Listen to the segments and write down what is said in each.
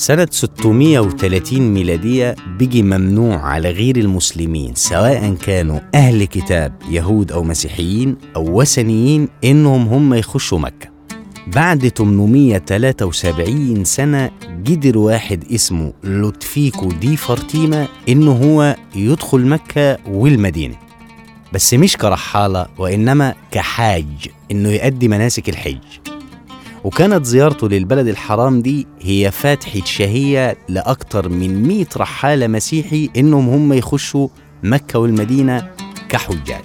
سنة 630 ميلادية بيجي ممنوع على غير المسلمين سواء كانوا أهل كتاب يهود أو مسيحيين أو وثنيين إنهم هم يخشوا مكة. بعد 873 سنة قدر واحد اسمه لوتفيكو دي فارتيما إنه هو يدخل مكة والمدينة. بس مش كرحالة وإنما كحاج إنه يؤدي مناسك الحج. وكانت زيارته للبلد الحرام دي هي فاتحة شهية لأكتر من 100 رحالة مسيحي إنهم هم يخشوا مكة والمدينة كحجاج.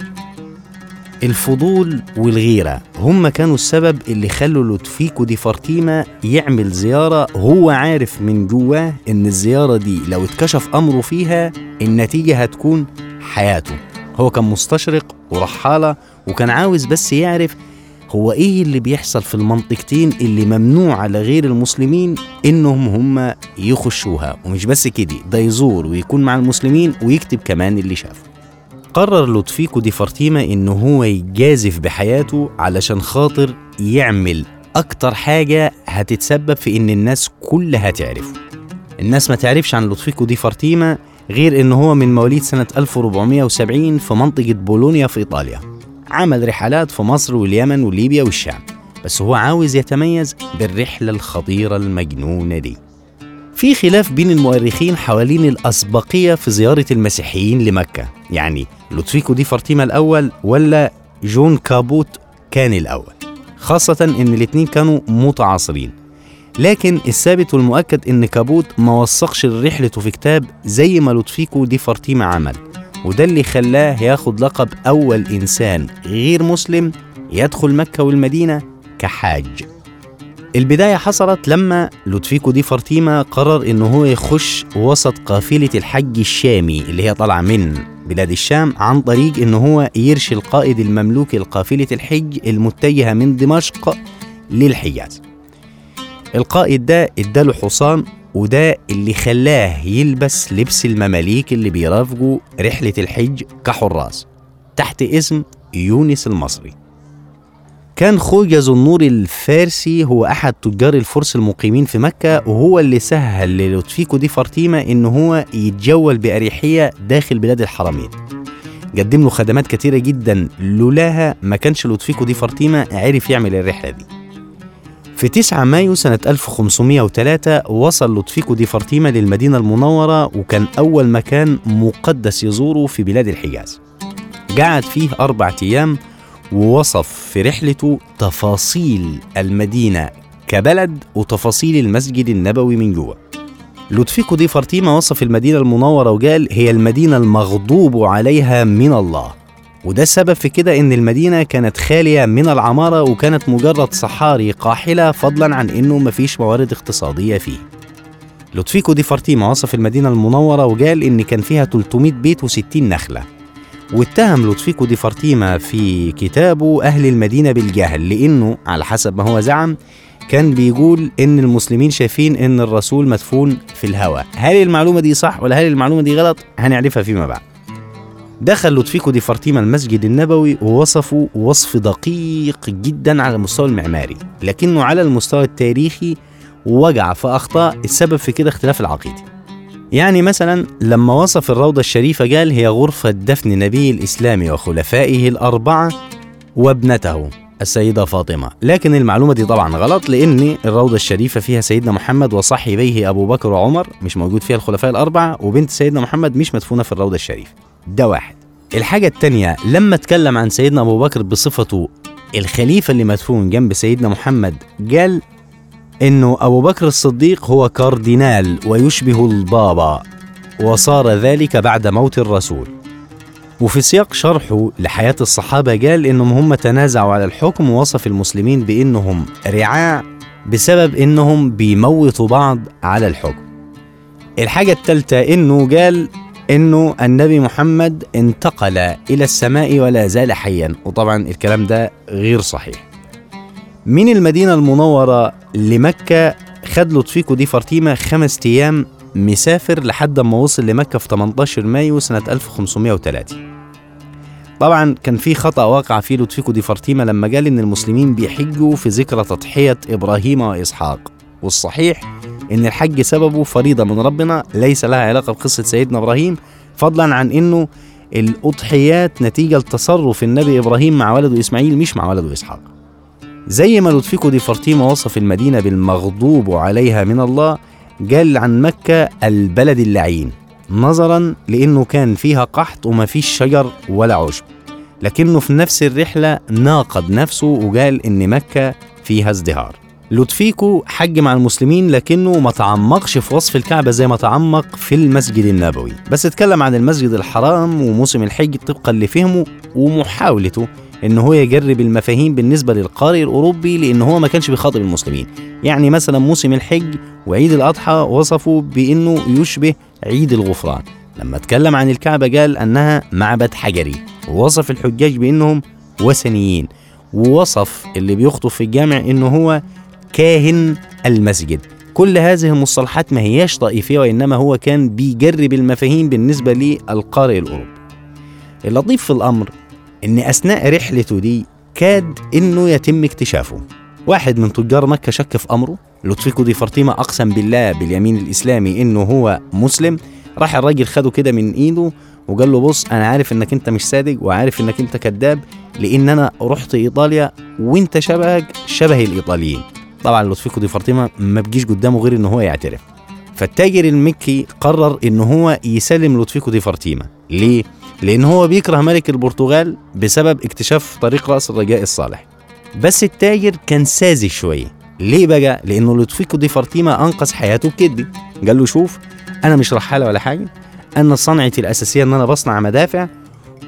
الفضول والغيرة هم كانوا السبب اللي خلوا لوتفيكو دي فارتيما يعمل زيارة هو عارف من جواه إن الزيارة دي لو اتكشف أمره فيها النتيجة هتكون حياته. هو كان مستشرق ورحالة وكان عاوز بس يعرف هو إيه اللي بيحصل في المنطقتين اللي ممنوع على غير المسلمين إنهم هم يخشوها؟ ومش بس كده ده يزور ويكون مع المسلمين ويكتب كمان اللي شافه. قرر لوتفيكو دي فارتيما إنه هو يجازف بحياته علشان خاطر يعمل أكتر حاجة هتتسبب في إن الناس كلها تعرفه. الناس ما تعرفش عن لوتفيكو دي فارتيما غير إن هو من مواليد سنة 1470 في منطقة بولونيا في إيطاليا. عمل رحلات في مصر واليمن وليبيا والشام بس هو عاوز يتميز بالرحلة الخطيرة المجنونة دي. في خلاف بين المؤرخين حوالين الأسبقية في زيارة المسيحيين لمكة يعني لوتفيكو دي فارتيما الأول ولا جون كابوت كان الأول خاصة إن الاتنين كانوا متعاصرين. لكن الثابت والمؤكد إن كابوت ما وثقش رحلته في كتاب زي ما لوتفيكو دي فارتيما عمل. وده اللي خلاه ياخد لقب أول إنسان غير مسلم يدخل مكة والمدينة كحاج. البداية حصلت لما لوتفيكو دي فارتيما قرر إنه هو يخش وسط قافلة الحج الشامي اللي هي طالعة من بلاد الشام عن طريق إنه هو يرشي القائد المملوكي لقافلة الحج المتجهة من دمشق للحجاز القائد ده اداله حصان وده اللي خلاه يلبس لبس المماليك اللي بيرافقوا رحلة الحج كحراس تحت اسم يونس المصري. كان خوجة النور الفارسي هو أحد تجار الفرس المقيمين في مكة وهو اللي سهل للوتفيكو دي فارتيما إن هو يتجول بأريحية داخل بلاد الحرمين. قدم له خدمات كتيرة جدا لولاها ما كانش لوتفيكو دي فارتيما عرف يعمل الرحلة دي. في 9 مايو سنة 1503 وصل لطفيكو دي فارتيما للمدينة المنورة وكان أول مكان مقدس يزوره في بلاد الحجاز. قعد فيه أربعة أيام ووصف في رحلته تفاصيل المدينة كبلد وتفاصيل المسجد النبوي من جوه. لطفيكو دي فارتيما وصف المدينة المنورة وقال هي المدينة المغضوب عليها من الله. وده السبب في كده إن المدينة كانت خالية من العمارة وكانت مجرد صحاري قاحلة فضلا عن إنه مفيش موارد اقتصادية فيه. لطفيكو دي فارتيما وصف المدينة المنورة وقال إن كان فيها 300 بيت و60 نخلة. واتهم لطفيكو دي فارتيما في كتابه أهل المدينة بالجهل لأنه على حسب ما هو زعم كان بيقول إن المسلمين شايفين إن الرسول مدفون في الهواء. هل المعلومة دي صح ولا هل المعلومة دي غلط؟ هنعرفها فيما بعد. دخل لوتفيكو دي فارتيما المسجد النبوي ووصفه وصف دقيق جدا على المستوى المعماري لكنه على المستوى التاريخي وقع في أخطاء السبب في كده اختلاف العقيدة. يعني مثلا لما وصف الروضة الشريفة قال هي غرفة دفن نبي الإسلام وخلفائه الأربعة وابنته السيدة فاطمة. لكن المعلومة دي طبعا غلط لأن الروضة الشريفة فيها سيدنا محمد وصاحبيه أبو بكر وعمر مش موجود فيها الخلفاء الأربعة وبنت سيدنا محمد مش مدفونة في الروضة الشريفة. ده واحد. الحاجة التانية لما اتكلم عن سيدنا أبو بكر بصفته الخليفة اللي مدفون جنب سيدنا محمد قال إنه أبو بكر الصديق هو كاردينال ويشبه البابا وصار ذلك بعد موت الرسول. وفي سياق شرحه لحياة الصحابة قال إنهم هم تنازعوا على الحكم ووصف المسلمين بإنهم رعاع بسبب إنهم بيموتوا بعض على الحكم. الحاجة الثالثة إنه قال إنه النبي محمد انتقل إلى السماء ولا زال حيا. وطبعا الكلام ده غير صحيح. من المدينة المنورة لمكة خد لطفيكو دي فارتيما خمس أيام مسافر لحد ما وصل لمكة في 18 مايو سنة 1503 طبعا كان في خطأ واقع فيه لطفيكو دي فارتيما لما قال إن المسلمين بيحجوا في ذكرى تضحية إبراهيم وإسحاق. والصحيح إن الحج سببه فريضة من ربنا ليس لها علاقة بقصة سيدنا إبراهيم فضلا عن إنه الأضحيات نتيجة لتصرف النبي إبراهيم مع ولده إسماعيل مش مع ولده إسحاق. زي ما لطفيكو دي فرتيما وصف المدينة بالمغضوب عليها من الله قال عن مكة البلد اللعين نظرا لأنه كان فيها قحط وما فيش شجر ولا عشب. لكنه في نفس الرحلة ناقض نفسه وقال إن مكة فيها ازدهار. لطفيكو حج مع المسلمين لكنه ما تعمقش في وصف الكعبة زي ما تعمق في المسجد النبوي. بس اتكلم عن المسجد الحرام وموسم الحج طبقا لفهمه ومحاولته ان هو يجرب المفاهيم بالنسبة للقارئ الأوروبي لأن هو ما كانش بيخاطب المسلمين. يعني مثلا موسم الحج وعيد الأضحى وصفوا بإنه يشبه عيد الغفران. لما اتكلم عن الكعبة قال أنها معبد حجري. ووصف الحجاج بإنهم وثنيين. ووصف اللي بيخطب في الجامع إنه هو كاهن المسجد. كل هذه المصطلحات ما هياش طائفية وإنما هو كان بيجرب المفاهيم بالنسبة للقارئ الأوروبي. اللطيف في الأمر إن أثناء رحلته دي كاد إنه يتم اكتشافه. واحد من تجار مكة شك في أمره. لطفيكو دي فرطيمه أقسم بالله باليمين الإسلامي إنه هو مسلم. راح الراجل خده كده من إيده وقال له بص أنا عارف إنك أنت مش صادق وعارف إنك أنت كذاب لأن أنا رحت إيطاليا وأنت شبهك شبه الإيطاليين. طبعا لطفيكو دي فرطيمه ما بيجيش قدامه غير ان هو يعترف. فالتاجر المكي قرر ان هو يسلم لطفيكو دي فرطيمه ليه؟ لأن هو بيكره ملك البرتغال بسبب اكتشاف طريق رأس الرجاء الصالح. بس التاجر كان ساذج شوية. ليه بقى؟ لأنه لطفيكو دي فرطيمه أنقذ حياته بكدبي قال له شوف أنا مش رحالة ولا حاجة. أنا صنعتي الأساسية إن أنا بصنع مدافع.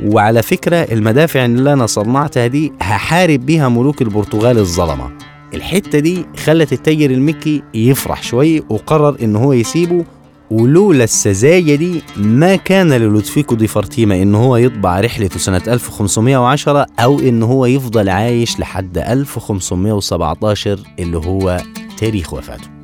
وعلى فكرة المدافع اللي أنا صنعتها دي هحارب بيها ملوك البرتغال الظلمة. الحتة دي خلت التاجر المكي يفرح شوية وقرر إن هو يسيبه ولولا السذاجة دي ما كان للودفيكو دي فرتيما إن هو يطبع رحلته سنة 1510 أو إن هو يفضل عايش لحد 1517 اللي هو تاريخ وفاته.